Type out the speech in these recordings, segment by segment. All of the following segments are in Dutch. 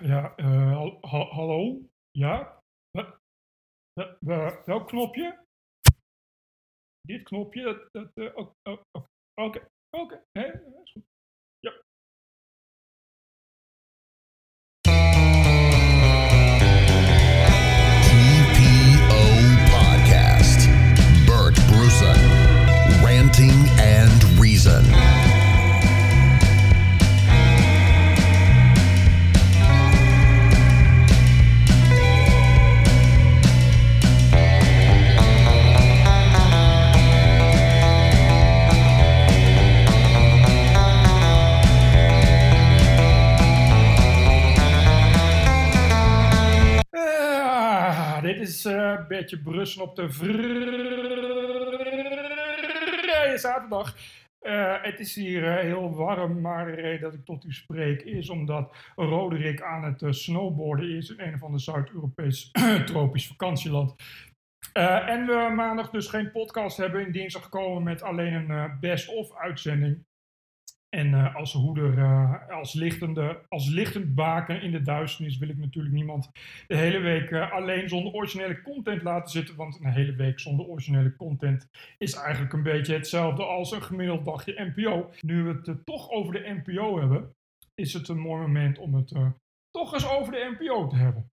Ja, eh, hal- ha- hallo? Ja? Welk knopje? Dit knopje? Dat, dat, eh, o- o- o- Oké, oké. Een beetje Brussel op de vrije zaterdag. Eh, het is hier eh, heel warm, maar de reden dat ik tot u spreek is omdat Roderick aan het eh, snowboarden is in een of ander Zuid-Europees tropisch vakantieland. En we maandag dus geen podcast hebben in dinsdag gekomen met alleen een best-of uitzending. En eh, als hoeder, eh, als, lichtende, als lichtend baken in de duisternis wil ik natuurlijk niemand de hele week eh, alleen zonder originele content laten zitten. Want een hele week zonder originele content is eigenlijk een beetje hetzelfde als een gemiddeld dagje NPO. Nu we het toch over de NPO hebben, is het een mooi moment om het toch eens over de NPO te hebben.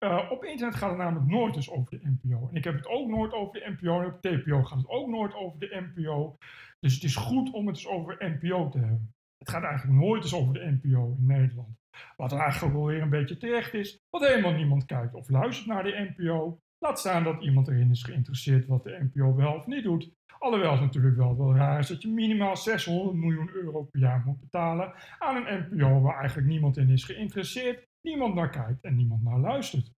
Eh, op internet gaat het namelijk nooit eens over de NPO. En ik heb het ook nooit over de NPO. En op TPO gaat het ook nooit over de NPO. Dus het is goed om het eens over NPO te hebben. Het gaat eigenlijk nooit eens over de NPO in Nederland. Wat eigenlijk wel weer een beetje terecht is. Want helemaal niemand kijkt of luistert naar de NPO. Laat staan dat iemand erin is geïnteresseerd wat de NPO wel of niet doet. Alhoewel het natuurlijk wel, wel raar is dat je minimaal 600 miljoen euro per jaar moet betalen aan een NPO waar eigenlijk niemand in is geïnteresseerd, niemand naar kijkt en niemand naar luistert.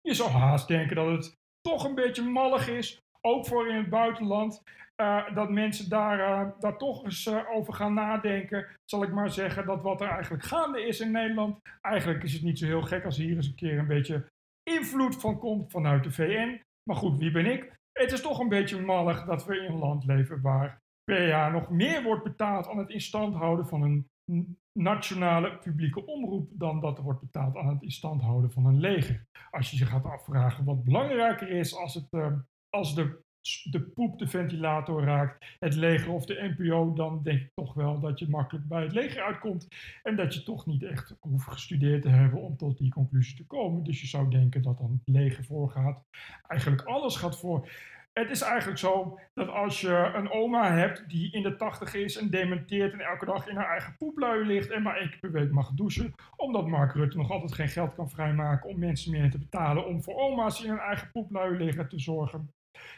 Je zou haast denken dat het toch een beetje mallig is, ook voor in het buitenland, eh, dat mensen daar, eh, daar toch eens eh, over gaan nadenken. Zal ik maar zeggen dat wat er eigenlijk gaande is in Nederland, eigenlijk is het niet zo heel gek als hier eens een keer een beetje invloed van komt vanuit de VN. Maar goed, wie ben ik? Het is toch een beetje mallig dat we in een land leven waar per jaar nog meer wordt betaald aan het instand houden van een nationale publieke omroep dan dat er wordt betaald aan het instand houden van een leger. Als je je gaat afvragen wat belangrijker is als, het, eh, als de, de poep de ventilator raakt, het leger of de NPO, dan denk ik toch wel dat je makkelijk bij het leger uitkomt. En dat je toch niet echt hoeft gestudeerd te hebben om tot die conclusie te komen. Dus je zou denken dat dan het leger voorgaat. Eigenlijk alles gaat voor. Het is eigenlijk zo dat als je een oma hebt die in de tachtig is en dementeert en elke dag in haar eigen poeplui ligt en maar één keer per week mag douchen, omdat Mark Rutte nog altijd geen geld kan vrijmaken om mensen meer te betalen om voor oma's in hun eigen poeplui liggen te zorgen.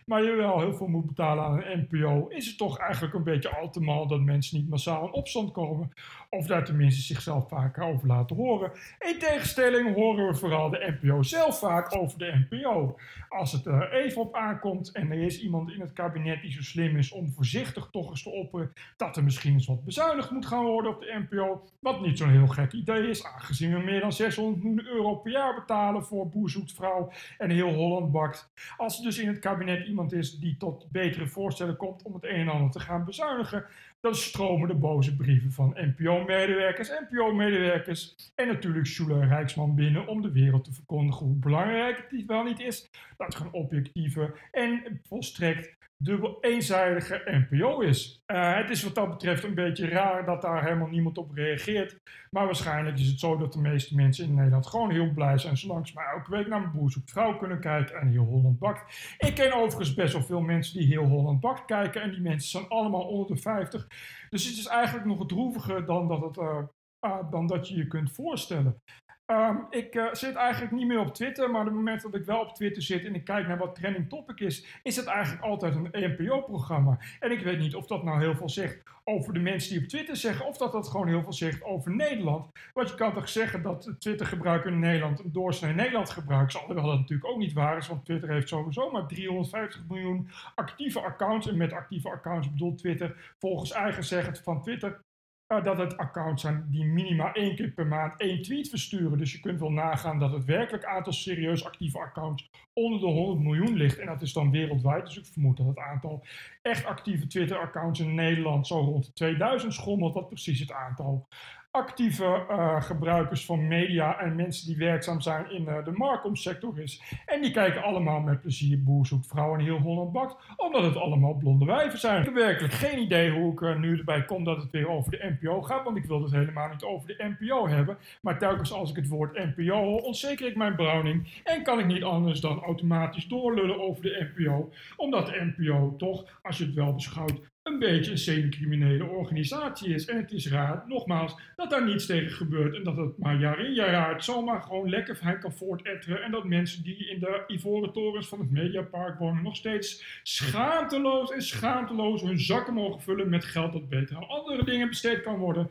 Maar je wel heel veel moet betalen aan een NPO, is het toch eigenlijk een beetje al te mal dat mensen niet massaal in opstand komen. Of daar tenminste zichzelf vaker over laten horen. In tegenstelling horen we vooral de NPO zelf vaak over de NPO. Als het er even op aankomt en er is iemand in het kabinet die zo slim is om voorzichtig toch eens te opperen dat er misschien eens wat bezuinigd moet gaan worden op de NPO. Wat niet zo'n heel gek idee is, aangezien we meer dan 600 miljoen euro per jaar betalen voor Boer zoekt vrouw en heel Holland bakt. Als er dus in het kabinet iemand is die tot betere voorstellen komt om het een en ander te gaan bezuinigen, dan stromen de boze brieven van NPO-medewerkers, NPO-medewerkers en natuurlijk Sjoele Rijksman binnen om de wereld te verkondigen hoe belangrijk het wel niet is dat het een objectieve en volstrekt dubbel eenzijdige NPO is. Eh, het is wat dat betreft een beetje raar dat daar helemaal niemand op reageert. Maar waarschijnlijk is het zo dat de meeste mensen in Nederland gewoon heel blij zijn zolang ze maar elke week naar mijn boer zoekt vrouw kunnen kijken en heel Holland bakt. Ik ken overigens best wel veel mensen die heel Holland bakt kijken en die mensen zijn allemaal onder de 50. Dus het is eigenlijk nog droeviger dan dat, het, eh, ah, dan dat je je kunt voorstellen. Ehm, ik eh, zit eigenlijk niet meer op Twitter, maar op het moment dat ik wel op Twitter zit en ik kijk naar wat trending topic is, is het eigenlijk altijd een NPO-programma. En ik weet niet of dat nou heel veel zegt over de mensen die op Twitter zeggen, of dat dat gewoon heel veel zegt over Nederland. Want je kan toch zeggen dat het Twitter-gebruik in Nederland een doorsnee Nederlands gebruik is, alhoewel dat natuurlijk ook niet waar is, want Twitter heeft sowieso maar 350 miljoen actieve accounts. En met actieve accounts bedoelt Twitter volgens eigen zeggen van Twitter dat het accounts zijn die minimaal één keer per maand één tweet versturen. Dus je kunt wel nagaan dat het werkelijk aantal serieus actieve accounts onder de 100 miljoen ligt. En dat is dan wereldwijd. Dus ik vermoed dat het aantal echt actieve Twitter-accounts in Nederland zo rond de 2000 schommelt. Wat precies het aantal actieve uh, gebruikers van media en mensen die werkzaam zijn in uh, de markomsector is. En die kijken allemaal met plezier Boer zoekt vrouw heel Holland bakt, omdat het allemaal blonde wijven zijn. Ik heb werkelijk geen idee hoe ik uh, nu erbij kom dat het weer over de NPO gaat, want ik wil het helemaal niet over de NPO hebben. Maar telkens als ik het woord NPO hoor, ontzeker ik mijn browning en kan ik niet anders dan automatisch doorlullen over de NPO, omdat de NPO toch, als je het wel beschouwt, een beetje een semi-criminele organisatie is. En het is raar, nogmaals, dat daar niets tegen gebeurt. En dat het maar jaar in jaar uit zomaar gewoon lekker fijn kan voortetteren. En dat mensen die in de ivoren torens van het Mediapark wonen nog steeds schaamteloos en schaamteloos hun zakken mogen vullen met geld dat beter aan andere dingen besteed kan worden.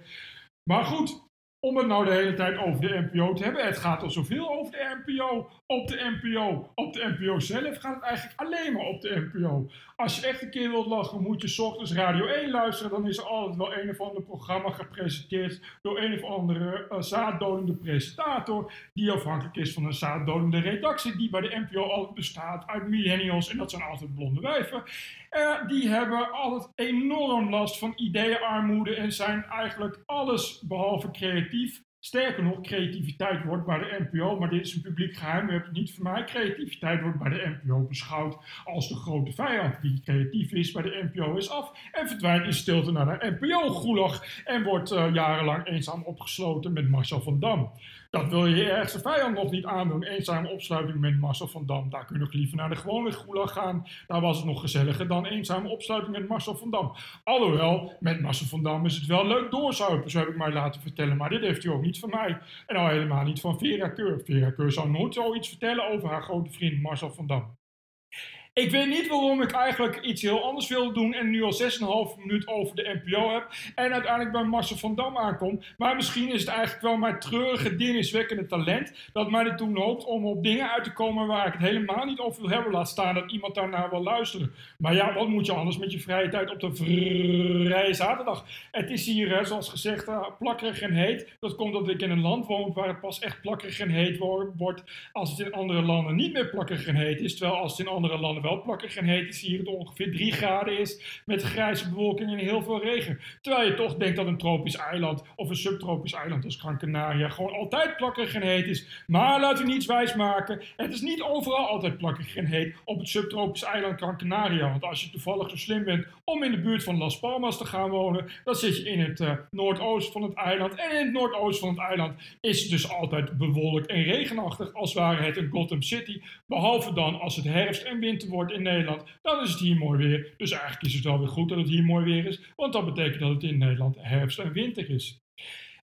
Maar goed, om het nou de hele tijd over de NPO te hebben. Het gaat al zoveel over de NPO, op de NPO. Op de NPO zelf gaat het eigenlijk alleen maar op de NPO. Als je echt een keer wilt lachen, moet je s ochtends Radio 1 luisteren. Dan is er altijd wel een of ander programma gepresenteerd door een of andere uh, presentator. Die afhankelijk is van een zaaddodende redactie die bij de NPO altijd bestaat uit millennials. En dat zijn altijd blonde wijven. Uh, die hebben altijd enorm last van ideeënarmoede en zijn eigenlijk alles behalve creatief. Sterker nog, creativiteit wordt bij de NPO, maar dit is een publiek geheim, u hebt het niet van mij. Creativiteit wordt bij de NPO beschouwd als de grote vijand. Wie creatief is bij de NPO is af en verdwijnt in stilte naar de NPO-goelag en wordt uh, jarenlang eenzaam opgesloten met Marcel van Dam. Dat wil je je ergste vijand nog niet aandoen. Eenzame opsluiting met Marcel van Dam. Daar kun je nog liever naar de gewone gulag gaan. Daar was het nog gezelliger dan eenzame opsluiting met Marcel van Dam. Alhoewel, met Marcel van Dam is het wel leuk doorzuipen, zo heb ik mij laten vertellen. Maar dit heeft u ook niet van mij. En al helemaal niet van Vera Keur. Vera Keur zou nooit zoiets vertellen over haar grote vriend Marcel van Dam. Ik weet niet waarom ik eigenlijk iets heel anders wilde doen en nu al 6,5 minuut over de NPO heb en uiteindelijk bij Marcel van Dam aankom. Maar misschien is het eigenlijk wel mijn treurige, dingiswekkende talent dat mij ertoe noopt om op dingen uit te komen waar ik het helemaal niet over wil hebben. Laat staan dat iemand daarnaar wil luisteren. Maar ja, wat moet je anders met je vrije tijd op de vrije zaterdag? Het is hier, zoals gezegd, uh, plakkerig en heet. Dat komt omdat ik in een land woon waar het pas echt plakkerig en heet wordt als het in andere landen niet meer plakkerig en heet is. Terwijl als het in andere landen wel plakkerig en heet is, hier het ongeveer 3 graden is, met grijze bewolking en heel veel regen. Terwijl je toch denkt dat een tropisch eiland of een subtropisch eiland als Gran Canaria gewoon altijd plakkerig en heet is. Maar laten we niets wijs maken, het is niet overal altijd plakkerig en heet op het subtropisch eiland Gran Canaria. Want als je toevallig zo slim bent om in de buurt van Las Palmas te gaan wonen, dan zit je in het uh, noordoosten van het eiland. En in het noordoosten van het eiland is het dus altijd bewolkt en regenachtig, als ware het een Gotham City. Behalve dan als het herfst en winter wordt in Nederland, dan is het hier mooi weer. Dus eigenlijk is het wel weer goed dat het hier mooi weer is, want dat betekent dat het in Nederland herfst en winter is.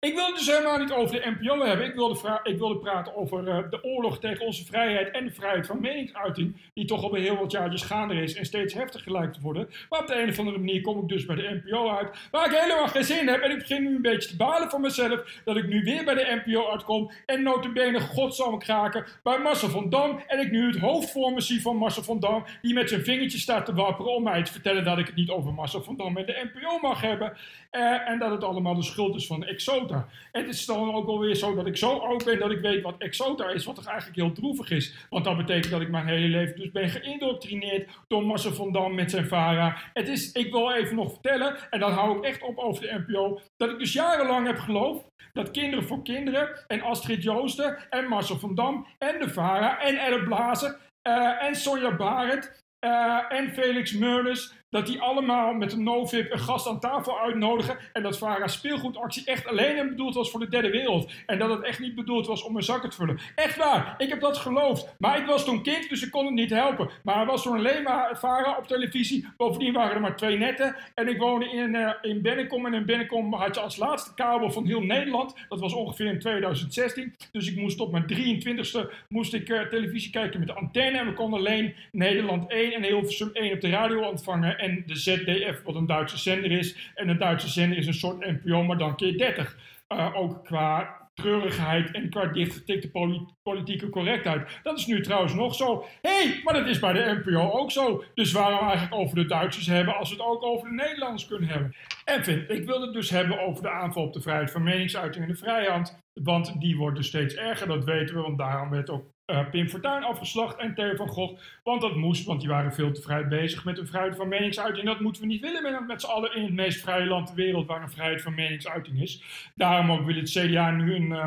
Ik wil het dus helemaal niet over de NPO hebben. Ik wilde, ik wilde praten over uh, de oorlog tegen onze vrijheid en de vrijheid van meningsuiting, die toch al heel wat jaartjes gaande is en steeds heftiger lijkt te worden. Maar op de een of andere manier kom ik dus bij de NPO uit, waar ik helemaal geen zin heb. En ik begin nu een beetje te balen van mezelf dat ik nu weer bij de NPO uitkom en notabene godsamme kraken bij Marcel van Dam. En ik nu het hoofd voor me zie van Marcel van Dam, die met zijn vingertje staat te wapperen om mij te vertellen dat ik het niet over Marcel van Dam en de NPO mag hebben. Uh, en dat het allemaal de schuld is van Exota. Het is dan ook alweer zo dat ik zo oud ben dat ik weet wat exota is, wat toch eigenlijk heel droevig is. Want dat betekent dat ik mijn hele leven dus ben geïndoctrineerd door Marcel van Dam met zijn VARA. Het is, ik wil even nog vertellen, en dan hou ik echt op over de NPO, dat ik dus jarenlang heb geloofd dat Kinderen voor Kinderen en Astrid Joosten en Marcel van Dam en de VARA en Elle Blazer uh, en Sonja Barend uh, en Felix Meurnes dat die allemaal met een no-vip een gast aan tafel uitnodigen. En dat VARA speelgoedactie echt alleen en bedoeld was voor de derde wereld. En dat het echt niet bedoeld was om mijn zakken te vullen. Echt waar, ik heb dat geloofd. Maar ik was toen kind, dus ik kon het niet helpen. Maar er was toen alleen maar VARA op televisie. Bovendien waren er maar twee netten. En ik woonde in, uh, in Bennekom. En in Bennekom had je als laatste kabel van heel Nederland. Dat was ongeveer in 2016. Dus ik moest op mijn 23ste moest ik, uh, televisie kijken met de antenne. En we konden alleen Nederland 1 en Hilversum 1 op de radio ontvangen en de ZDF, wat een Duitse zender is. En een Duitse zender is een soort NPO, maar dan keer 30. Uh, ook qua treurigheid en qua dichtgetikte politieke correctheid. Dat is nu trouwens nog zo. Hé, hey, maar dat is bij de NPO ook zo. Dus waarom eigenlijk over de Duitsers hebben als we het ook over de Nederlanders kunnen hebben? En vind, ik wil het dus hebben over de aanval op de vrijheid van meningsuiting en de vrijheid. Want die wordt dus steeds erger, dat weten we. Want daarom werd ook uh, Pim Fortuyn afgeslacht en Theo van Gogh. Want dat moest, want die waren veel te vrij bezig met een vrijheid van meningsuiting. Dat moeten we niet willen met, met z'n allen in het meest vrije land ter wereld waar een vrijheid van meningsuiting is. Daarom ook wil het CDA nu een, uh,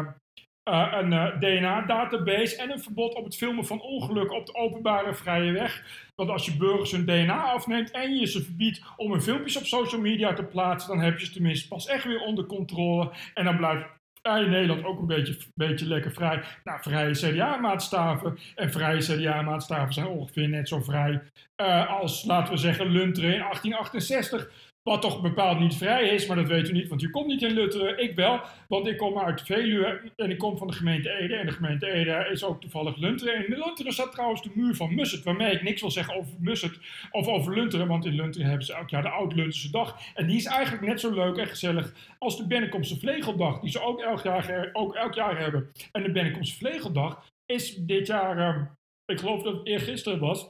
uh, een DNA-database en een verbod op het filmen van ongelukken op de openbare vrije weg. Want als je burgers hun DNA afneemt en je ze verbiedt om hun filmpjes op social media te plaatsen, dan heb je ze tenminste pas echt weer onder controle. En dan blijft in Nederland ook een beetje, beetje lekker vrij. Nou, vrije CDA-maatstaven en vrije CDA-maatstaven zijn ongeveer net zo vrij uh, als, laten we zeggen, Lunteren in 1868. Wat toch bepaald niet vrij is, maar dat weet u niet, want u komt niet in Lutteren. Ik wel, want ik kom uit Veluwe en ik kom van de gemeente Ede. En de gemeente Ede is ook toevallig Lunteren. En in Lunteren staat trouwens de muur van Musset, waarmee ik niks wil zeggen over Musset of over Lunteren. Want in Lunteren hebben ze elk jaar de Oud-Lunterse Dag. En die is eigenlijk net zo leuk en gezellig als de Bennekomse Vlegeldag, die ze ook elk jaar, elk jaar hebben. En de Bennekomse Vlegeldag is dit jaar, uh, ik geloof dat het eergisteren was,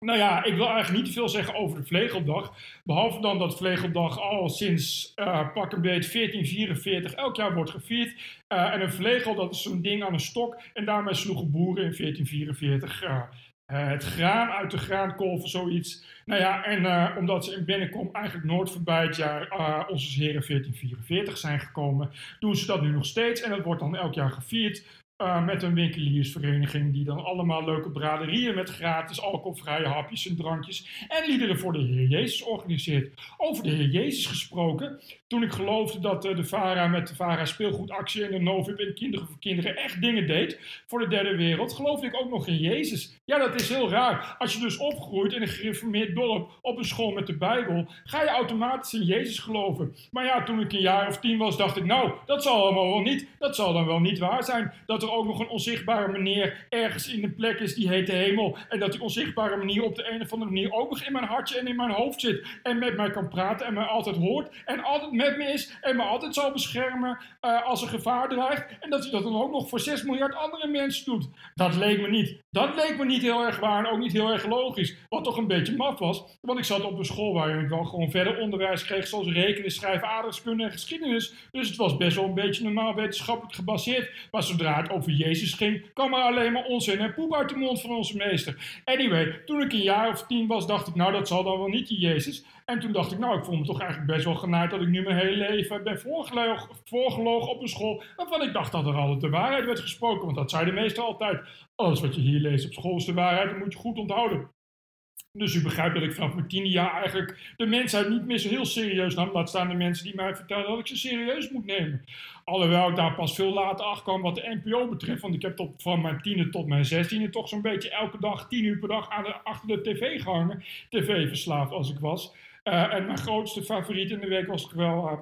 nou ja, ik wil eigenlijk niet te veel zeggen over de Vlegeldag. Behalve dan dat Vlegeldag al sinds uh, pak een beetje 1444 elk jaar wordt gevierd. Uh, en een vlegel, dat is zo'n ding aan een stok. En daarmee sloegen boeren in 1444 uh, het graan uit de graankolven, zoiets. Nou ja, en omdat ze in Binnenkom eigenlijk nooit voorbij het jaar onze heren 1444 zijn gekomen, doen ze dat nu nog steeds. En dat wordt dan elk jaar gevierd. Uh, met een winkeliersvereniging die dan allemaal leuke braderieën met gratis alcoholvrije hapjes en drankjes en liederen voor de Heer Jezus organiseert. Over de Heer Jezus gesproken, toen ik geloofde dat uh, de VARA met de VARA speelgoedactie en de Novib en Kinderen voor Kinderen echt dingen deed voor de derde wereld, geloofde ik ook nog in Jezus. Ja, dat is heel raar. Als je dus opgroeit in een gereformeerd dorp op een school met de Bijbel, ga je automatisch in Jezus geloven. Maar ja, toen ik een jaar of tien was, dacht ik, nou, dat zal allemaal wel niet. Dat zal dan wel niet waar zijn. Dat er ook nog een onzichtbare manier ergens in een plek is die heet de hemel. En dat die onzichtbare manier op de een of andere manier ook nog in mijn hartje en in mijn hoofd zit. En met mij kan praten en mij altijd hoort. En altijd met me is en me altijd zal beschermen uh, als er gevaar dreigt. En dat hij dat dan ook nog voor 6 miljard andere mensen doet. Dat leek me niet. Dat leek me niet heel erg waar en ook niet heel erg logisch. Wat toch een beetje maf was. Want ik zat op een school waar ik wel gewoon verder onderwijs kreeg. Zoals rekenen, schrijven, aardrijkskunde en geschiedenis. Dus het was best wel een beetje normaal wetenschappelijk gebaseerd. Maar zodra het over Jezus ging, kwam er alleen maar onzin en poep uit de mond van onze meester. Anyway, toen ik een jaar of tien was, dacht ik, nou dat zal dan wel niet die Jezus. En toen dacht ik, nou ik voel me toch eigenlijk best wel genaaid dat ik nu mijn hele leven ben voorgelogen, voorgelogen op een school. Waarvan ik dacht dat er altijd de waarheid werd gesproken. Want dat zei de meester altijd. Alles wat je hier leest op school is de waarheid, dat moet je goed onthouden. Dus u begrijpt dat ik vanaf mijn tiende jaar eigenlijk de mensheid niet meer zo heel serieus nam. Laat staan de mensen die mij vertellen dat ik ze serieus moet nemen. Alhoewel ik daar pas veel later achter kwam wat de NPO betreft. Want ik heb tot, van mijn tiende tot mijn zestiende toch zo'n beetje elke dag, tien uur per dag aan de, achter de tv gehangen. TV verslaafd als ik was. Uh, en mijn grootste favoriet in de week was wel uh,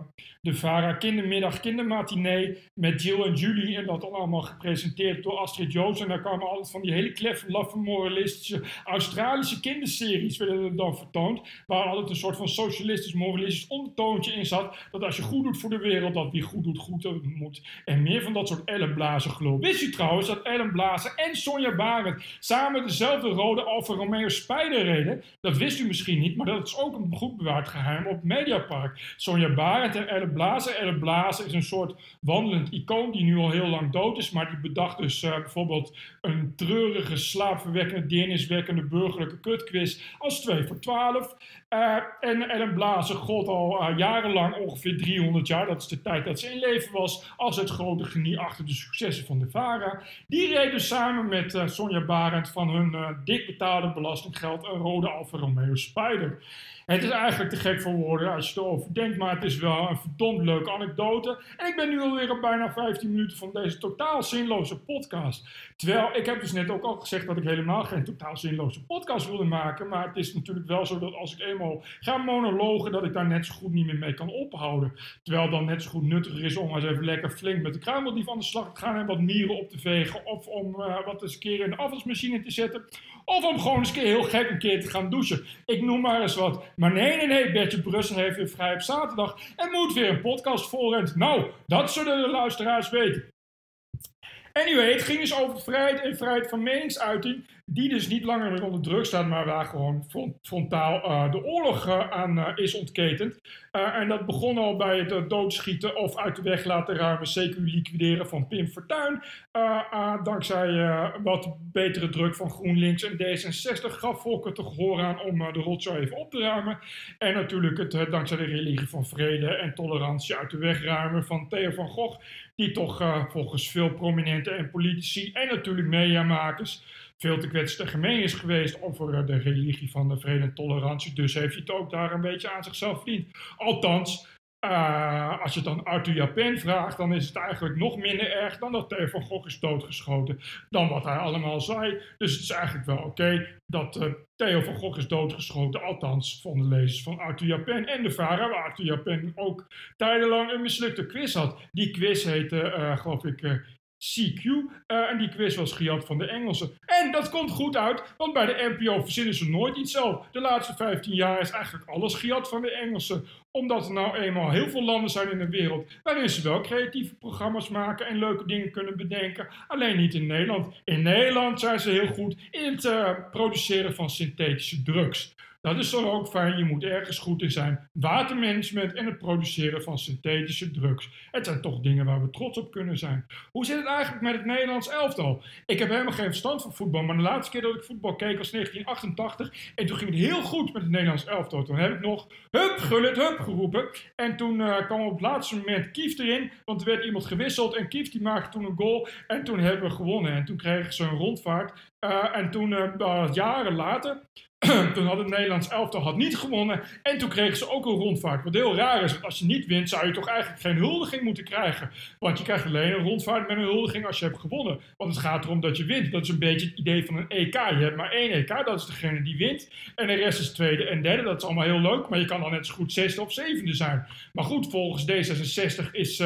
de VARA Kindermiddag Kindermatinee met Jill en Julie. En dat allemaal gepresenteerd door Astrid Joos. En daar kwamen altijd van die hele kleffe, laffe, moralistische Australische kinderseries werden er dan vertoond. Waar altijd een soort van socialistisch, moralistisch ondertoontje in zat. Dat als je goed doet voor de wereld, dat wie goed doet, goed moet. En meer van dat soort Ellen Blazer geloof. Wist u trouwens dat Ellen Blazer en Sonja Barend samen dezelfde rode Alfa Romeo Spijder reden? Dat wist u misschien niet, maar dat is ook een goed bewaard geheim op Mediapark. Sonja Barend en Elle Blazer. Elle Blazer is een soort wandelend icoon die nu al heel lang dood is, maar die bedacht dus uh, bijvoorbeeld een treurige, slaapverwekkende, deerniswekkende burgerlijke kutquiz als 2 voor 12. Uh, en Ellen Blazer gold al uh, jarenlang, ongeveer 300 jaar, dat is de tijd dat ze in leven was, als het grote genie achter de successen van de VARA. Die reden samen met Sonja Barend van hun dik betaalde belastinggeld een rode Alfa Romeo Spider. Het is eigenlijk te gek voor woorden als je erover denkt, maar het is wel een verdomd leuke anekdote. En ik ben nu alweer op bijna 15 minuten van deze totaal zinloze podcast. Terwijl ik heb dus net ook al gezegd dat ik helemaal geen totaal zinloze podcast wilde maken. Maar het is natuurlijk wel zo dat als ik eenmaal ga monologen, dat ik daar net zo goed niet meer mee kan ophouden. Terwijl dan net zo goed nuttiger is om eens even lekker flink met de kruimeldief aan de slag te gaan en wat mieren op te vegen. Of om uh, wat eens een keer in de afwasmachine te zetten. Of om gewoon eens een keer heel gek een keer te gaan douchen. Ik noem maar eens wat. Maar nee, nee, nee, Bertje Brussel heeft weer vrij op zaterdag en moet weer een podcast volgen. Nou, dat zullen de luisteraars weten. Anyway, het ging dus over vrijheid en vrijheid van meningsuiting. Die dus niet langer meer onder druk staat, maar waar gewoon frontaal uh, de oorlog uh, aan uh, is ontketend. en dat begon al bij het doodschieten of uit de weg laten ruimen, CQ liquideren van Pim Fortuyn. dankzij wat betere druk van GroenLinks en D66 gaf Volker te gehoor aan om de rotzooi even op te ruimen. En natuurlijk het dankzij de religie van vrede en tolerantie uit de weg ruimen van Theo van Gogh, die toch volgens veel prominenten en politici en natuurlijk mediamakers veel te kwetsend gemeen is geweest over eh, de religie van de vrede en tolerantie. Dus heeft hij het ook daar een beetje aan zichzelf verdiend. Althans, uh, als je dan Arthur Japan vraagt, dan is het eigenlijk nog minder erg dan dat Theo van Gogh is doodgeschoten. Dan wat hij allemaal zei. Dus het is eigenlijk wel oké dat uh, Theo van Gogh is doodgeschoten. Althans, van de lezers van Arthur Japan en de varen, waar Arthur Japan ook tijdenlang een mislukte quiz had. Die quiz heette, geloof ik, CQ. Uh, en die quiz was gejat van de Engelsen. En dat komt goed uit, want bij de NPO verzinnen ze nooit iets zelf. De laatste 15 jaar is eigenlijk alles gejat van de Engelsen. Omdat er nou eenmaal heel veel landen zijn in de wereld waarin ze wel creatieve programma's maken en leuke dingen kunnen bedenken. Alleen niet in Nederland. In Nederland zijn ze heel goed in het produceren van synthetische drugs. Dat is dan ook fijn. Je moet ergens goed in zijn. Watermanagement en het produceren van synthetische drugs. Het zijn toch dingen waar we trots op kunnen zijn. Hoe zit het eigenlijk met het Nederlands elftal? Ik heb helemaal geen verstand van voetbal. Maar de laatste keer dat ik voetbal keek was 1988. En toen ging het heel goed met het Nederlands elftal. Toen heb ik nog hup, gullet, hup geroepen. En toen uh, kwam op het laatste moment Kief erin. Want er werd iemand gewisseld. En Kief die maakte toen een goal. En toen hebben we gewonnen. En toen kregen ze een rondvaart. Uh, en toen, uh, jaren later, toen had het Nederlands elftal had niet gewonnen. En toen kregen ze ook een rondvaart. Wat heel raar is, want als je niet wint, zou je toch eigenlijk geen huldiging moeten krijgen. Want je krijgt alleen een rondvaart met een huldiging als je hebt gewonnen. Want het gaat erom dat je wint. Dat is een beetje het idee van een EK. Je hebt maar één EK, dat is degene die wint. En de rest is tweede en derde. Dat is allemaal heel leuk, maar je kan dan net zo goed zesde of zevende zijn. Maar goed, volgens D66 is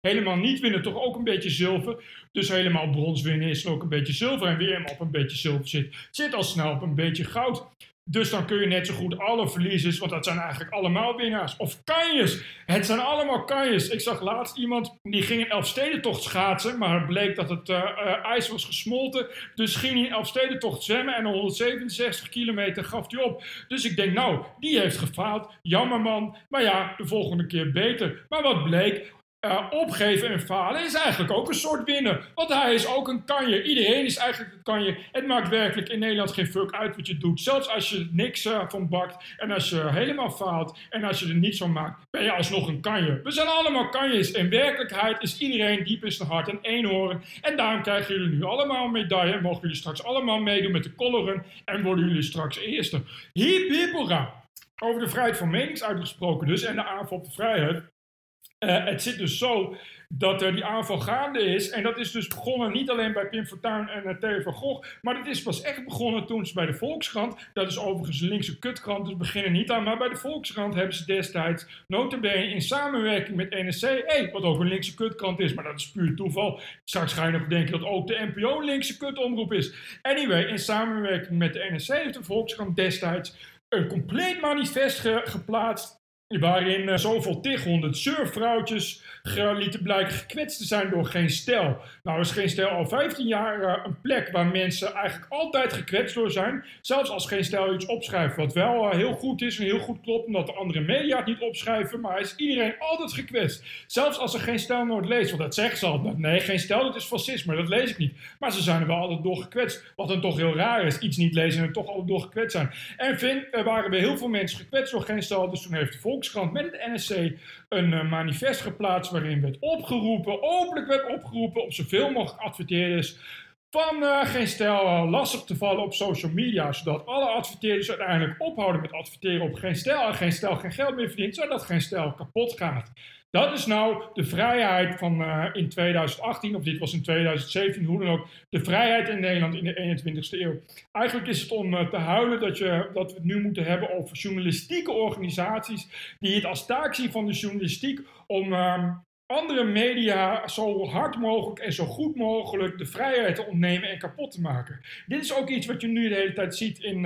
helemaal niet winnen toch ook een beetje zilver. Dus helemaal brons winnen is ook een beetje zilver. En weer op een beetje zilver zit, zit al snel op een beetje goud. Dus dan kun je net zo goed alle verliezers, want dat zijn eigenlijk allemaal winnaars. Of kanjes. Het zijn allemaal kanjes. Ik zag laatst iemand die ging een Elfstedentocht schaatsen, maar bleek dat het uh, uh, ijs was gesmolten. Dus ging hij een Elfstedentocht zwemmen en 167 kilometer gaf hij op. Dus ik denk, nou, die heeft gefaald. Jammer man. Maar ja, de volgende keer beter. Maar wat bleek? Uh, opgeven en falen is eigenlijk ook een soort winnen. Want hij is ook een kanje. Iedereen is eigenlijk een kanje. Het maakt werkelijk in Nederland geen fuck uit wat je doet. Zelfs als je niks uh, van bakt en als je helemaal faalt en als je er niets van maakt, ben je alsnog een kanje. We zijn allemaal kanjes. In werkelijkheid is iedereen diep in zijn hart een eenhoorn. En daarom krijgen jullie nu allemaal een medaille en mogen jullie straks allemaal meedoen met de kolleren en worden jullie straks eerste. Hip hip. Over de vrijheid van meningsuiting gesproken dus en de aanval op de vrijheid. Uh, het zit dus zo dat er die aanval gaande is. En dat is dus begonnen niet alleen bij Pim Fortuyn en uh, Theo van Gogh. Maar dat is pas echt begonnen toen ze bij de Volkskrant. Dat is overigens een linkse kutkrant, dus beginnen niet aan. Maar bij de Volkskrant hebben ze destijds notabene in samenwerking met NSC. Hey, wat ook een linkse kutkrant is, maar dat is puur toeval. Straks ga je nog denken dat ook de NPO een linkse kutomroep is. Anyway, in samenwerking met de NSC heeft de Volkskrant destijds een compleet manifest ge geplaatst waarin uh, zoveel tig honderd surfvrouwtjes lieten blijken gekwetst te zijn door geen stijl. Nou is geen stijl al 15 jaar uh, een plek waar mensen eigenlijk altijd gekwetst door zijn. Zelfs als geen stijl iets opschrijft, wat wel uh, heel goed is en heel goed klopt, omdat de andere media het niet opschrijven, maar is iedereen altijd gekwetst. Zelfs als ze geen stijl nooit leest, want dat zeggen ze altijd. Nee, geen stijl, dat is fascisme, dat lees ik niet. Maar ze zijn er wel altijd door gekwetst, wat dan toch heel raar is. Iets niet lezen en toch altijd door gekwetst zijn. En vind, er waren weer heel veel mensen gekwetst door geen stijl, dus toen heeft de Volkskrant met het NSC een uh, manifest geplaatst waarin werd opgeroepen, openlijk werd opgeroepen op zoveel mogelijk adverteerders van uh, geen stijl uh, lastig te vallen op social media, zodat alle adverteerders uiteindelijk ophouden met adverteren op geen stijl en geen stijl geen geld meer verdient, zodat geen stijl kapot gaat. Dat is nou de vrijheid van uh, in 2018, of dit was in 2017, hoe dan ook, de vrijheid in Nederland in de 21ste eeuw. Eigenlijk is het om te huilen dat, je, dat we het nu moeten hebben over journalistieke organisaties die het als taak zien van de journalistiek om uh, andere media zo hard mogelijk en zo goed mogelijk de vrijheid te ontnemen en kapot te maken. Dit is ook iets wat je nu de hele tijd ziet in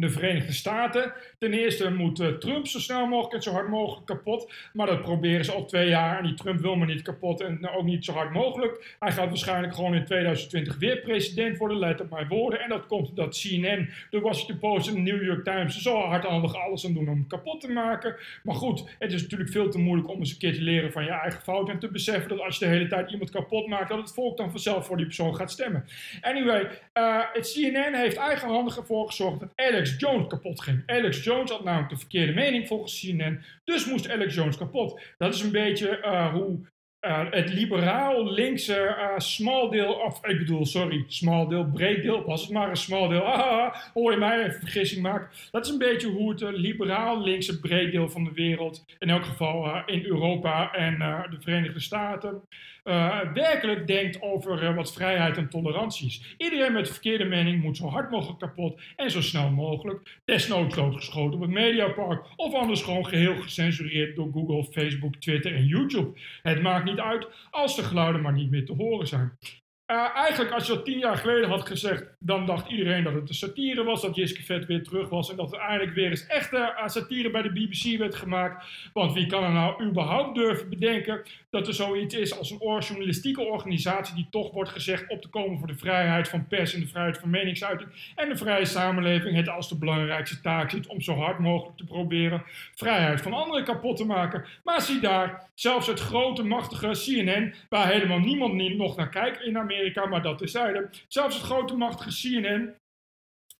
de Verenigde Staten. Ten eerste moet uh, Trump zo snel mogelijk en zo hard mogelijk kapot. Maar dat proberen ze al twee jaar. En die Trump wil maar niet kapot en nou, ook niet zo hard mogelijk. Hij gaat waarschijnlijk gewoon in 2020 weer president worden. Let op mijn woorden. En dat komt dat CNN, de Washington Post en de New York Times zo hardhandig alles aan doen om hem kapot te maken. Maar goed, het is natuurlijk veel te moeilijk om eens een keer te leren van je eigen fout. En te beseffen dat als je de hele tijd iemand kapot maakt, dat het volk dan vanzelf voor die persoon gaat stemmen. Anyway, uh, het CNN heeft eigenhandig ervoor gezorgd dat Alex Alex Jones kapot ging. Alex Jones had namelijk de verkeerde mening volgens CNN, dus moest Alex Jones kapot. Dat is een beetje uh, hoe uh, het liberaal linkse uh, small deel, of ik bedoel, sorry, small deel, breed deel, was het maar een small deel, ah, hoor je mij even vergissing maken. Dat is een beetje hoe het liberaal linkse breed deel van de wereld, in elk geval in Europa en de Verenigde Staten, werkelijk denkt over wat vrijheid en tolerantie is. Iedereen met verkeerde mening moet zo hard mogelijk kapot en zo snel mogelijk, desnoods doodgeschoten op het Mediapark, of anders gewoon geheel gecensureerd door Google, Facebook, Twitter en YouTube. Het maakt niet uit als de geluiden maar niet meer te horen zijn. Uh, eigenlijk, als je dat tien jaar geleden had gezegd, dan dacht iedereen dat het een satire was, dat Jiske Vet weer terug was en dat er eindelijk weer eens echte uh, satire bij de BBC werd gemaakt. Want wie kan er nou überhaupt durven bedenken dat er zoiets is als een journalistieke organisatie die toch wordt gezegd op te komen voor de vrijheid van pers en de vrijheid van meningsuiting en de vrije samenleving het als de belangrijkste taak ziet om zo hard mogelijk te proberen vrijheid van anderen kapot te maken. Maar zie daar, zelfs het grote machtige CNN, waar helemaal niemand nog naar kijkt in Amerika, Maar dat terzijde. Zelfs het grote machtige CNN,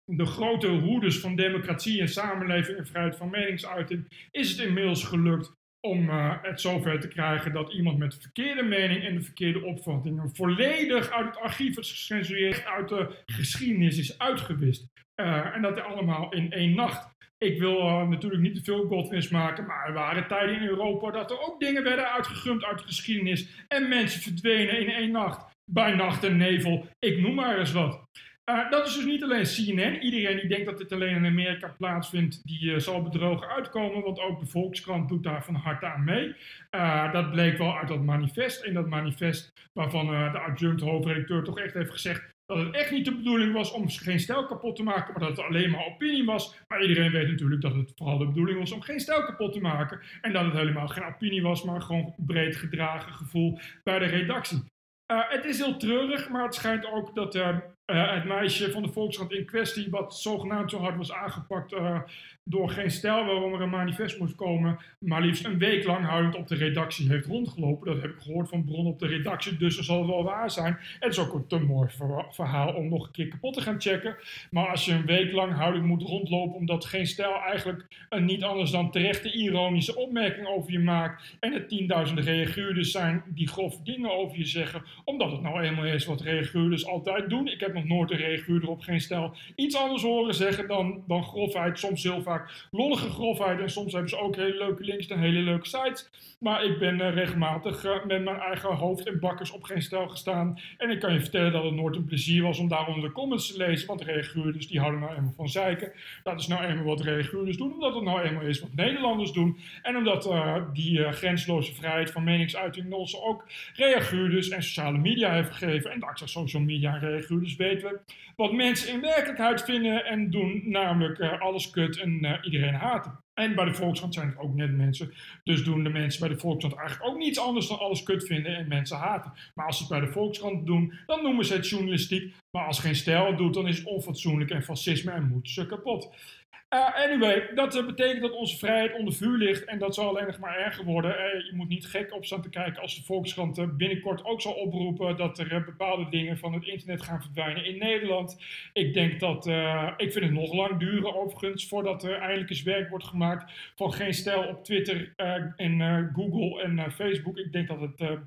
de grote hoeders van democratie en samenleving en vrijheid van meningsuiting, is het inmiddels gelukt om uh, het zover te krijgen dat iemand met de verkeerde mening en de verkeerde opvattingen volledig uit het archief is gecensureerd, uit de geschiedenis is uitgewist. Uh, en dat allemaal in één nacht. Ik wil uh, natuurlijk niet te veel godwins maken, maar er waren tijden in Europa dat er ook dingen werden uitgegumd uit de geschiedenis en mensen verdwenen in één nacht bij nacht en nevel, ik noem maar eens wat. Uh, dat is dus niet alleen CNN. Iedereen die denkt dat dit alleen in Amerika plaatsvindt, die uh, zal bedrogen uitkomen, want ook de Volkskrant doet daar van harte aan mee. Uh, dat bleek wel uit dat manifest. In dat manifest waarvan de adjunct hoofdredacteur toch echt heeft gezegd dat het echt niet de bedoeling was om geen stijl kapot te maken, maar dat het alleen maar opinie was. Maar iedereen weet natuurlijk dat het vooral de bedoeling was om geen stijl kapot te maken. En dat het helemaal geen opinie was, maar gewoon breed gedragen gevoel bij de redactie. Uh, het is heel treurig, maar het schijnt ook dat uh, het meisje van de Volkskrant in kwestie, wat zogenaamd zo hard was aangepakt door geen stijl waarom er een manifest moest komen, maar liefst een week lang huilend op de redactie heeft rondgelopen. Dat heb ik gehoord van bron op de redactie, dus dat zal wel waar zijn. Het is ook een te mooi verhaal om nog een keer kapot te gaan checken. Maar als je een week lang huilend moet rondlopen omdat geen stijl eigenlijk een niet anders dan terechte ironische opmerking over je maakt en er tienduizenden reaguurders zijn die grove dingen over je zeggen, omdat het nou eenmaal is wat reaguurders altijd doen. Ik heb nooit een reaguurder op geen stijl iets anders horen zeggen dan, dan grofheid, soms heel vaak lollige grofheid. En soms hebben ze ook hele leuke links en hele leuke sites. Maar ik ben uh, regelmatig uh, met mijn eigen hoofd en bakkers op geen stel gestaan. En ik kan je vertellen dat het nooit een plezier was om daaronder de comments te lezen. Want reaguurders die houden nou eenmaal van zeiken. Dat is nou eenmaal wat reaguurders doen. Omdat het nou eenmaal is wat Nederlanders doen. En omdat uh, die grensloze vrijheid van meningsuiting ons ook reaguurders en sociale media heeft gegeven. En dankzij social media en reaguurders wat mensen in werkelijkheid vinden en doen. Namelijk alles kut en uh, iedereen haten. En bij de Volkskrant zijn het ook net mensen. Dus doen de mensen bij de Volkskrant eigenlijk ook niets anders dan alles kut vinden en mensen haten. Maar als ze het bij de Volkskrant doen, dan noemen ze het journalistiek. Maar als geen stijl doet, dan is het onfatsoenlijk en fascisme en moet ze kapot. Uh, anyway, dat uh, betekent dat onze vrijheid onder vuur ligt en dat zal alleen nog maar erger worden. Uh, je moet niet gek op staan te kijken als de Volkskrant binnenkort ook zal oproepen dat er bepaalde dingen van het internet gaan verdwijnen in Nederland. Ik denk dat, ik vind het nog lang duren overigens voordat er eindelijk eens werk wordt gemaakt van geen stijl op Twitter en Google en Facebook. Ik denk dat het,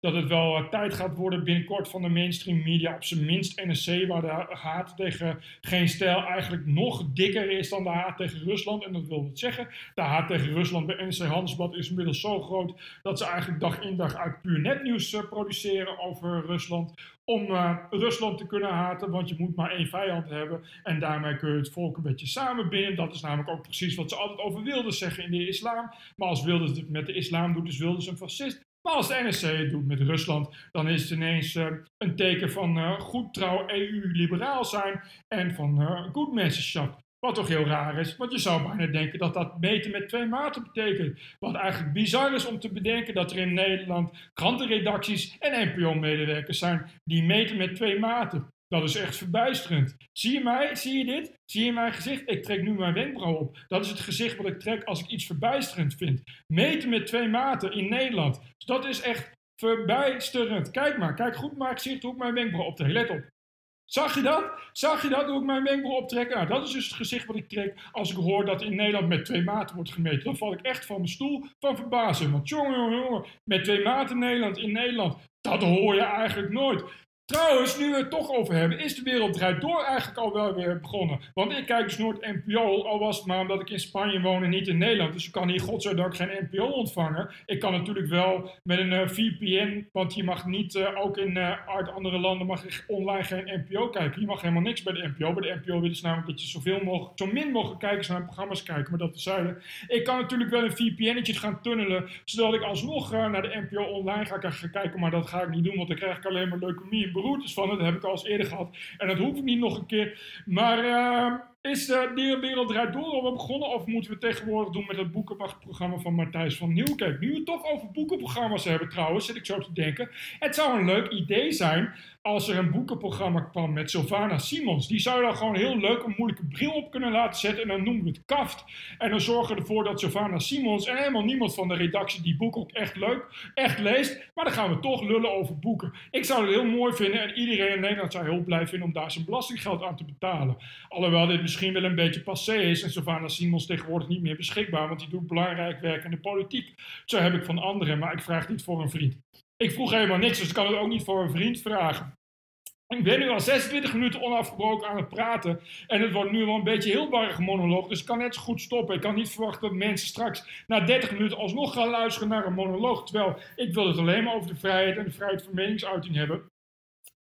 dat het wel tijd gaat worden binnenkort van de mainstream media, op zijn minst NSC, waar de haat tegen geen stijl eigenlijk nog dikker is dan de haat tegen Rusland. En dat wil wat zeggen. De haat tegen Rusland bij NC Handelsblad is inmiddels zo groot dat ze eigenlijk dag in dag uit puur netnieuws uh, produceren over Rusland. Om uh, Rusland te kunnen haten, want je moet maar één vijand hebben. En daarmee kun je het volk een beetje samenbinden. Dat is namelijk ook precies wat ze altijd over Wilders zeggen in de islam. Maar als Wilders het met de islam doet, is Wilders een fascist. Maar als de NSC het doet met Rusland, dan is het ineens uh, een teken van goed trouw EU-liberaal zijn en van uh, goed. Wat toch heel raar is, want je zou bijna denken dat dat meten met twee maten betekent. Wat eigenlijk bizar is om te bedenken dat er in Nederland krantenredacties en NPO-medewerkers zijn die meten met twee maten. Dat is echt verbijsterend. Zie je mij? Zie je dit? Zie je mijn gezicht? Ik trek nu mijn wenkbrauw op. Dat is het gezicht wat ik trek als ik iets verbijsterend vind. Meten met twee maten in Nederland. Dus dat is echt verbijsterend. Kijk maar, kijk goed maar gezicht hoe ik mijn wenkbrauw optrek. Let op. Zag je dat? Zag je dat? Hoe ik mijn wenkbrauw optrek? Nou, dat is dus het gezicht wat ik trek als ik hoor dat in Nederland met twee maten wordt gemeten. Dan val ik echt van mijn stoel van verbazing. Want jongen, jongen, jongen, met twee maten Nederland in Nederland, dat hoor je eigenlijk nooit. Trouwens, nu we het toch over hebben, is de wereld draait door eigenlijk al wel weer begonnen. Want ik kijk dus nooit NPO, al was het maar omdat ik in Spanje woon en niet in Nederland. Dus ik kan hier godzijdank geen NPO ontvangen. Ik kan natuurlijk wel met een uh, VPN, want je mag niet, uh, ook in uh, andere landen mag je online geen NPO kijken. Je mag helemaal niks bij de NPO. Bij de NPO willen ze namelijk dat je zoveel mogelijk, zo min mogelijk kijkers naar programma's kijken, maar dat te zuiden. Ik kan natuurlijk wel een VPN'tje gaan tunnelen, zodat ik alsnog naar de NPO online ga, kijken, maar dat ga ik niet doen, want dan krijg ik alleen maar leukemie beroertes van. Dat heb ik al eens eerder gehad. En dat hoef ik niet nog een keer. Maar uh, is de Wereld Draait Door al begonnen? Of moeten we tegenwoordig doen met het boekenwachtprogramma van Matthijs van Nieuwkerk? Nu we het toch over boekenprogramma's hebben trouwens, zit ik zo te denken. Het zou een leuk idee zijn als er een boekenprogramma kwam met Sylvana Simons. Die zou dan gewoon heel leuk een moeilijke bril op kunnen laten zetten. En dan noemen we het kaft. En dan zorgen we ervoor dat Sylvana Simons en helemaal niemand van de redactie die boek ook echt leuk, echt leest. Maar dan gaan we toch lullen over boeken. Ik zou het heel mooi vinden en iedereen in Nederland zou heel blij vinden om daar zijn belastinggeld aan te betalen. Alhoewel dit misschien wel een beetje passé is en Sylvana Simons tegenwoordig niet meer beschikbaar, want die doet belangrijk werk in de politiek. Zo heb ik van anderen, maar ik vraag niet voor een vriend. Ik vroeg helemaal niks, dus ik kan het ook niet voor een vriend vragen. Ik ben nu al 26 minuten onafgebroken aan het praten. En het wordt nu wel een beetje heel barrig monoloog. Dus ik kan net zo goed stoppen. Ik kan niet verwachten dat mensen straks na 30 minuten alsnog gaan luisteren naar een monoloog. Terwijl ik wil het alleen maar over de vrijheid en de vrijheid van meningsuiting hebben.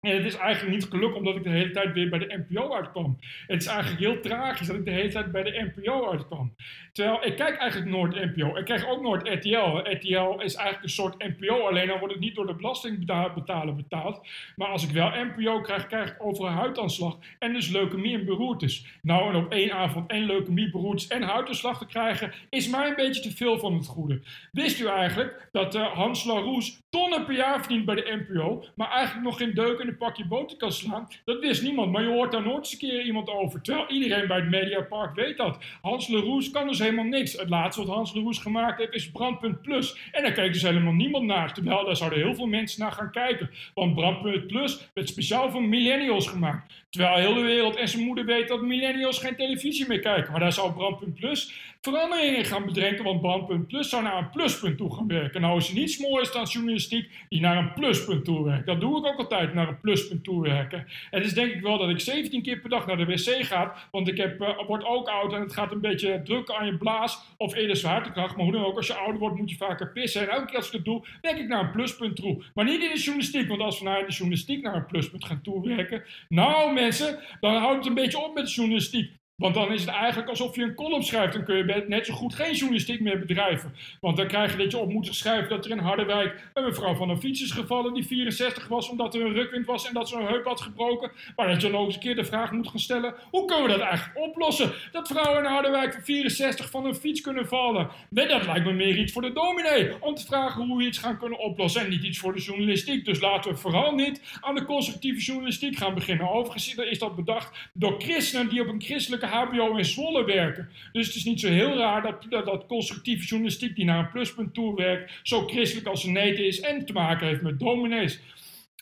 En het is eigenlijk niet gelukt omdat ik de hele tijd weer bij de NPO uitkwam. Het is eigenlijk heel tragisch dat ik de hele tijd bij de NPO uitkwam. Terwijl ik kijk eigenlijk nooit NPO. Ik krijg ook nooit RTL. RTL is eigenlijk een soort NPO, alleen dan wordt het niet door de belastingbetaler betaald. Maar als ik wel NPO krijg, krijg ik overal huidaanslag en dus leukemie en beroertes. Nou, en op één avond één leukemie, beroertes en huidaanslag te krijgen, is mij een beetje te veel van het goede. Wist u eigenlijk dat uh, Hans Laroes tonnen per jaar verdient bij de NPO, maar eigenlijk nog geen deuk in de pakje boter kan slaan. Dat wist niemand, maar je hoort daar nooit eens een keer iemand over. Terwijl iedereen bij het Mediapark weet dat. Hans Leroes kan dus helemaal niks. Het laatste wat Hans Leroes gemaakt heeft is Brandpunt Plus. En daar kijkt dus helemaal niemand naar. Terwijl daar zouden heel veel mensen naar gaan kijken. Want Brandpunt Plus werd speciaal voor millennials gemaakt. Terwijl heel de wereld en zijn moeder weet dat millennials geen televisie meer kijken. Maar daar zou Brandpunt Plus veranderingen gaan bedenken. Want Brandpunt Plus zou naar een pluspunt toe gaan werken. Nou is er niets moois dan journalistiek die naar een pluspunt toe werkt. Dat doe ik ook altijd, naar een pluspunt toe werken. En dus denk ik wel dat ik 17 keer per dag naar de wc ga. Want ik heb, uh, word ook oud en het gaat een beetje drukken aan je blaas. Of eerder zwaartekracht. Maar hoe dan ook, als je ouder wordt moet je vaker pissen. En elke keer als ik dat doe, denk ik naar een pluspunt toe. Maar niet in de journalistiek. Want als we naar de journalistiek naar een pluspunt gaan toewerken. Nou mensen, dan houdt het een beetje op met de journalistiek. Want dan is het eigenlijk alsof je een column schrijft. Dan kun je net zo goed geen journalistiek meer bedrijven. Want dan krijg je dat je op moet schrijven dat er in Harderwijk een mevrouw van een fiets is gevallen die 64 was omdat er een rukwind was en dat ze een heup had gebroken. Maar dat je dan ook eens een keer de vraag moet gaan stellen, hoe kunnen we dat eigenlijk oplossen? Dat vrouwen in Harderwijk van 64 van een fiets kunnen vallen. Nee, dat lijkt me meer iets voor de dominee. Om te vragen hoe we iets gaan kunnen oplossen en niet iets voor de journalistiek. Dus laten we vooral niet aan de constructieve journalistiek gaan beginnen. Overigens is dat bedacht door christenen die op een christelijke HBO in Zwolle werken. Dus het is niet zo heel raar dat, dat, dat constructieve journalistiek die naar een pluspunt toe werkt, zo christelijk als een neet is en te maken heeft met dominees.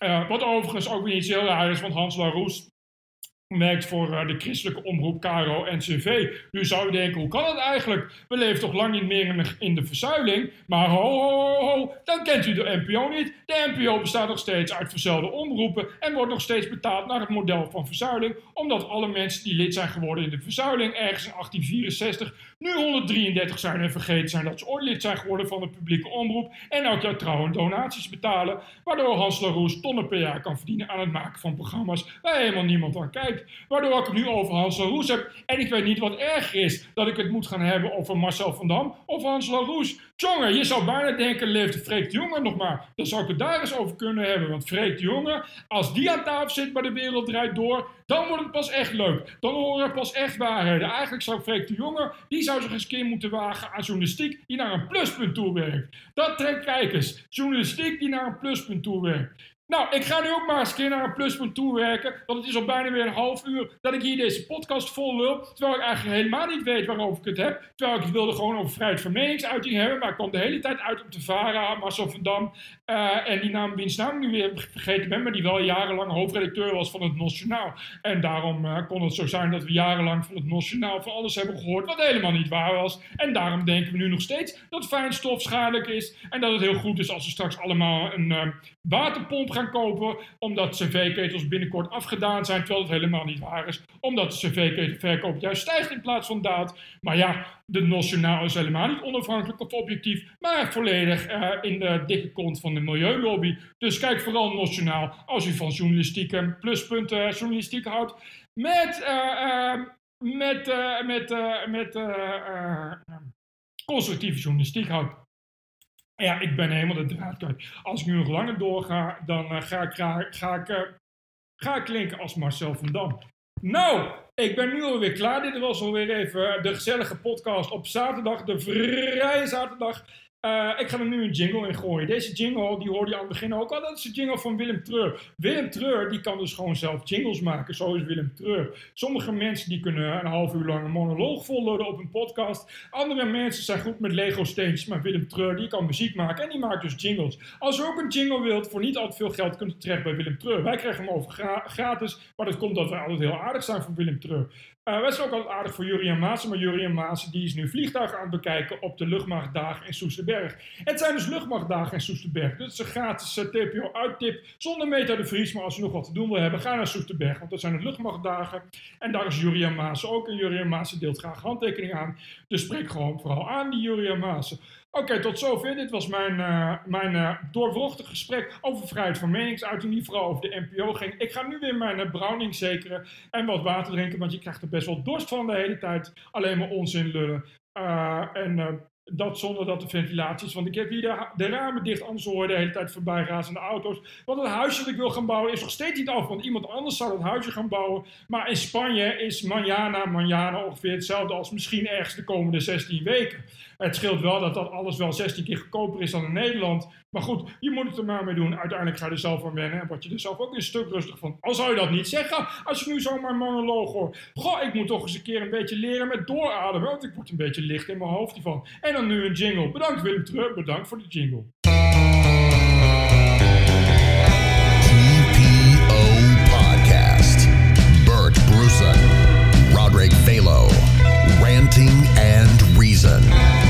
Uh, wat overigens ook weer iets heel raar is, want Hans Laroes werkt voor uh, de christelijke omroep Caro NCV. Nu zou je denken, hoe kan het eigenlijk? We leven toch lang niet meer in de, in de verzuiling? Maar ho, ho, ho, dan kent u de NPO niet. De NPO bestaat nog steeds uit verzelde omroepen en wordt nog steeds betaald naar het model van verzuiling, omdat alle mensen die lid zijn geworden in de verzuiling ergens in 1864 nu 133 zijn en vergeten zijn dat ze ooit lid zijn geworden van de publieke omroep en elk jaar trouw donaties betalen, waardoor Hans Laroes tonnen per jaar kan verdienen aan het maken van programma's waar helemaal niemand aan kijkt. Waardoor ik het nu over Hans Laroes heb. En ik weet niet wat erger is. Dat ik het moet gaan hebben over Marcel van Dam of Hans Laroes. Jongen, je zou bijna denken, leeft Freek de Jonge nog maar. Dan zou ik het daar eens over kunnen hebben. Want Freek de Jonge, als die aan tafel zit bij de wereld draait door, dan wordt het pas echt leuk. Dan horen we pas echt waarheden. Eigenlijk zou Freek de Jonge, die zou zich eens een keer moeten wagen aan journalistiek die naar een pluspunt toe werkt. Dat trekt kijkers. Journalistiek die naar een pluspunt toe werkt. Nou, ik ga nu ook maar eens een keer naar een pluspunt toe werken. Want het is al bijna weer een half uur dat ik hier deze podcast vol lul. Terwijl ik eigenlijk helemaal niet weet waarover ik het heb. Terwijl ik wilde gewoon over vrijheid van meningsuiting hebben. Maar ik kwam de hele tijd uit op de VARA, Marcel van Dam. Uh, en die naam, wiens naam nu vergeten ben. Maar die wel jarenlang hoofdredacteur was van het Nationaal. En daarom uh, kon het zo zijn dat we jarenlang van het Nationaal van alles hebben gehoord. Wat helemaal niet waar was. En daarom denken we nu nog steeds dat fijnstof schadelijk is. En dat het heel goed is als we straks allemaal een uh, waterpomp gaan kopen. Omdat cv-ketels binnenkort afgedaan zijn. Terwijl het helemaal niet waar is. Omdat de cv-ketelverkoop juist stijgt in plaats van daalt. Maar ja, de Nationaal is helemaal niet onafhankelijk of objectief. Maar volledig in de dikke kont van de milieulobby. Dus kijk vooral Nationaal als u van journalistieke pluspunten journalistiek houdt. Met, uh, met, met, met constructieve journalistiek houdt. Ja, ik ben helemaal de draad kwijt. Als ik nu nog langer doorga, dan ga ik, ga, ga, ik, ga ik klinken als Marcel van Dam. Nou, ik ben nu alweer klaar. Dit was alweer even de gezellige podcast op zaterdag, de vrije zaterdag. Uh, ik ga er nu een jingle in gooien. Deze jingle, die hoorde je aan het begin ook al. Dat is de jingle van Willem Treur. Willem Treur, die kan dus gewoon zelf jingles maken. Zo is Willem Treur. Sommige mensen die kunnen een half uur lang een monoloog volloden op een podcast. Andere mensen zijn goed met Lego steentjes. Maar Willem Treur, die kan muziek maken en die maakt dus jingles. Als je ook een jingle wilt voor niet al te veel geld, kunt u terecht bij Willem Treur. Wij krijgen hem over gra gratis. Maar dat komt dat we altijd heel aardig zijn voor Willem Treur. Uh, wij zijn ook altijd aardig voor Jurien Maassen, maar Jurien Maassen die is nu vliegtuigen aan het bekijken op de luchtmachtdagen in Soesterberg. Het zijn dus luchtmachtdagen in Soesterberg. Dit is een gratis uh, TPO-uittip zonder Meta de Vries, maar als je nog wat te doen wil hebben, ga naar Soesterberg, want dat zijn de luchtmachtdagen. En daar is Jurien Maassen ook en Jurien Maassen deelt graag handtekeningen aan. Dus spreek gewoon vooral aan die Jurien Maassen. Oké, tot zover. Dit was mijn, uh, mijn doorwrochtig gesprek over vrijheid van meningsuiting, die vooral over de NPO ging. Ik ga nu weer mijn uh, browning zekeren en wat water drinken, want je krijgt er best wel dorst van de hele tijd. Alleen maar onzin lullen. en dat zonder dat de ventilatie is. Want ik heb hier de, de ramen dicht, anders hoor je de hele tijd voorbij razende auto's. Want het huisje dat ik wil gaan bouwen is nog steeds niet af. Want iemand anders zou het huisje gaan bouwen. Maar in Spanje is manjana, manjana ongeveer hetzelfde als misschien ergens de komende 16 weken. Het scheelt wel dat dat alles wel 16 keer goedkoper is dan in Nederland. Maar goed, je moet het er maar mee doen. Uiteindelijk ga je er zelf aan wennen en word je er zelf ook een stuk rustig van. Al zou je dat niet zeggen, als je nu zomaar monoloog hoor. Goh, ik moet toch eens een keer een beetje leren met doorademen, want ik word een beetje licht in mijn hoofd hiervan. En dan nu een jingle. Bedankt Willem Treur, bedankt voor de jingle. TPO Podcast. Bert Velo, Ranting and Reason.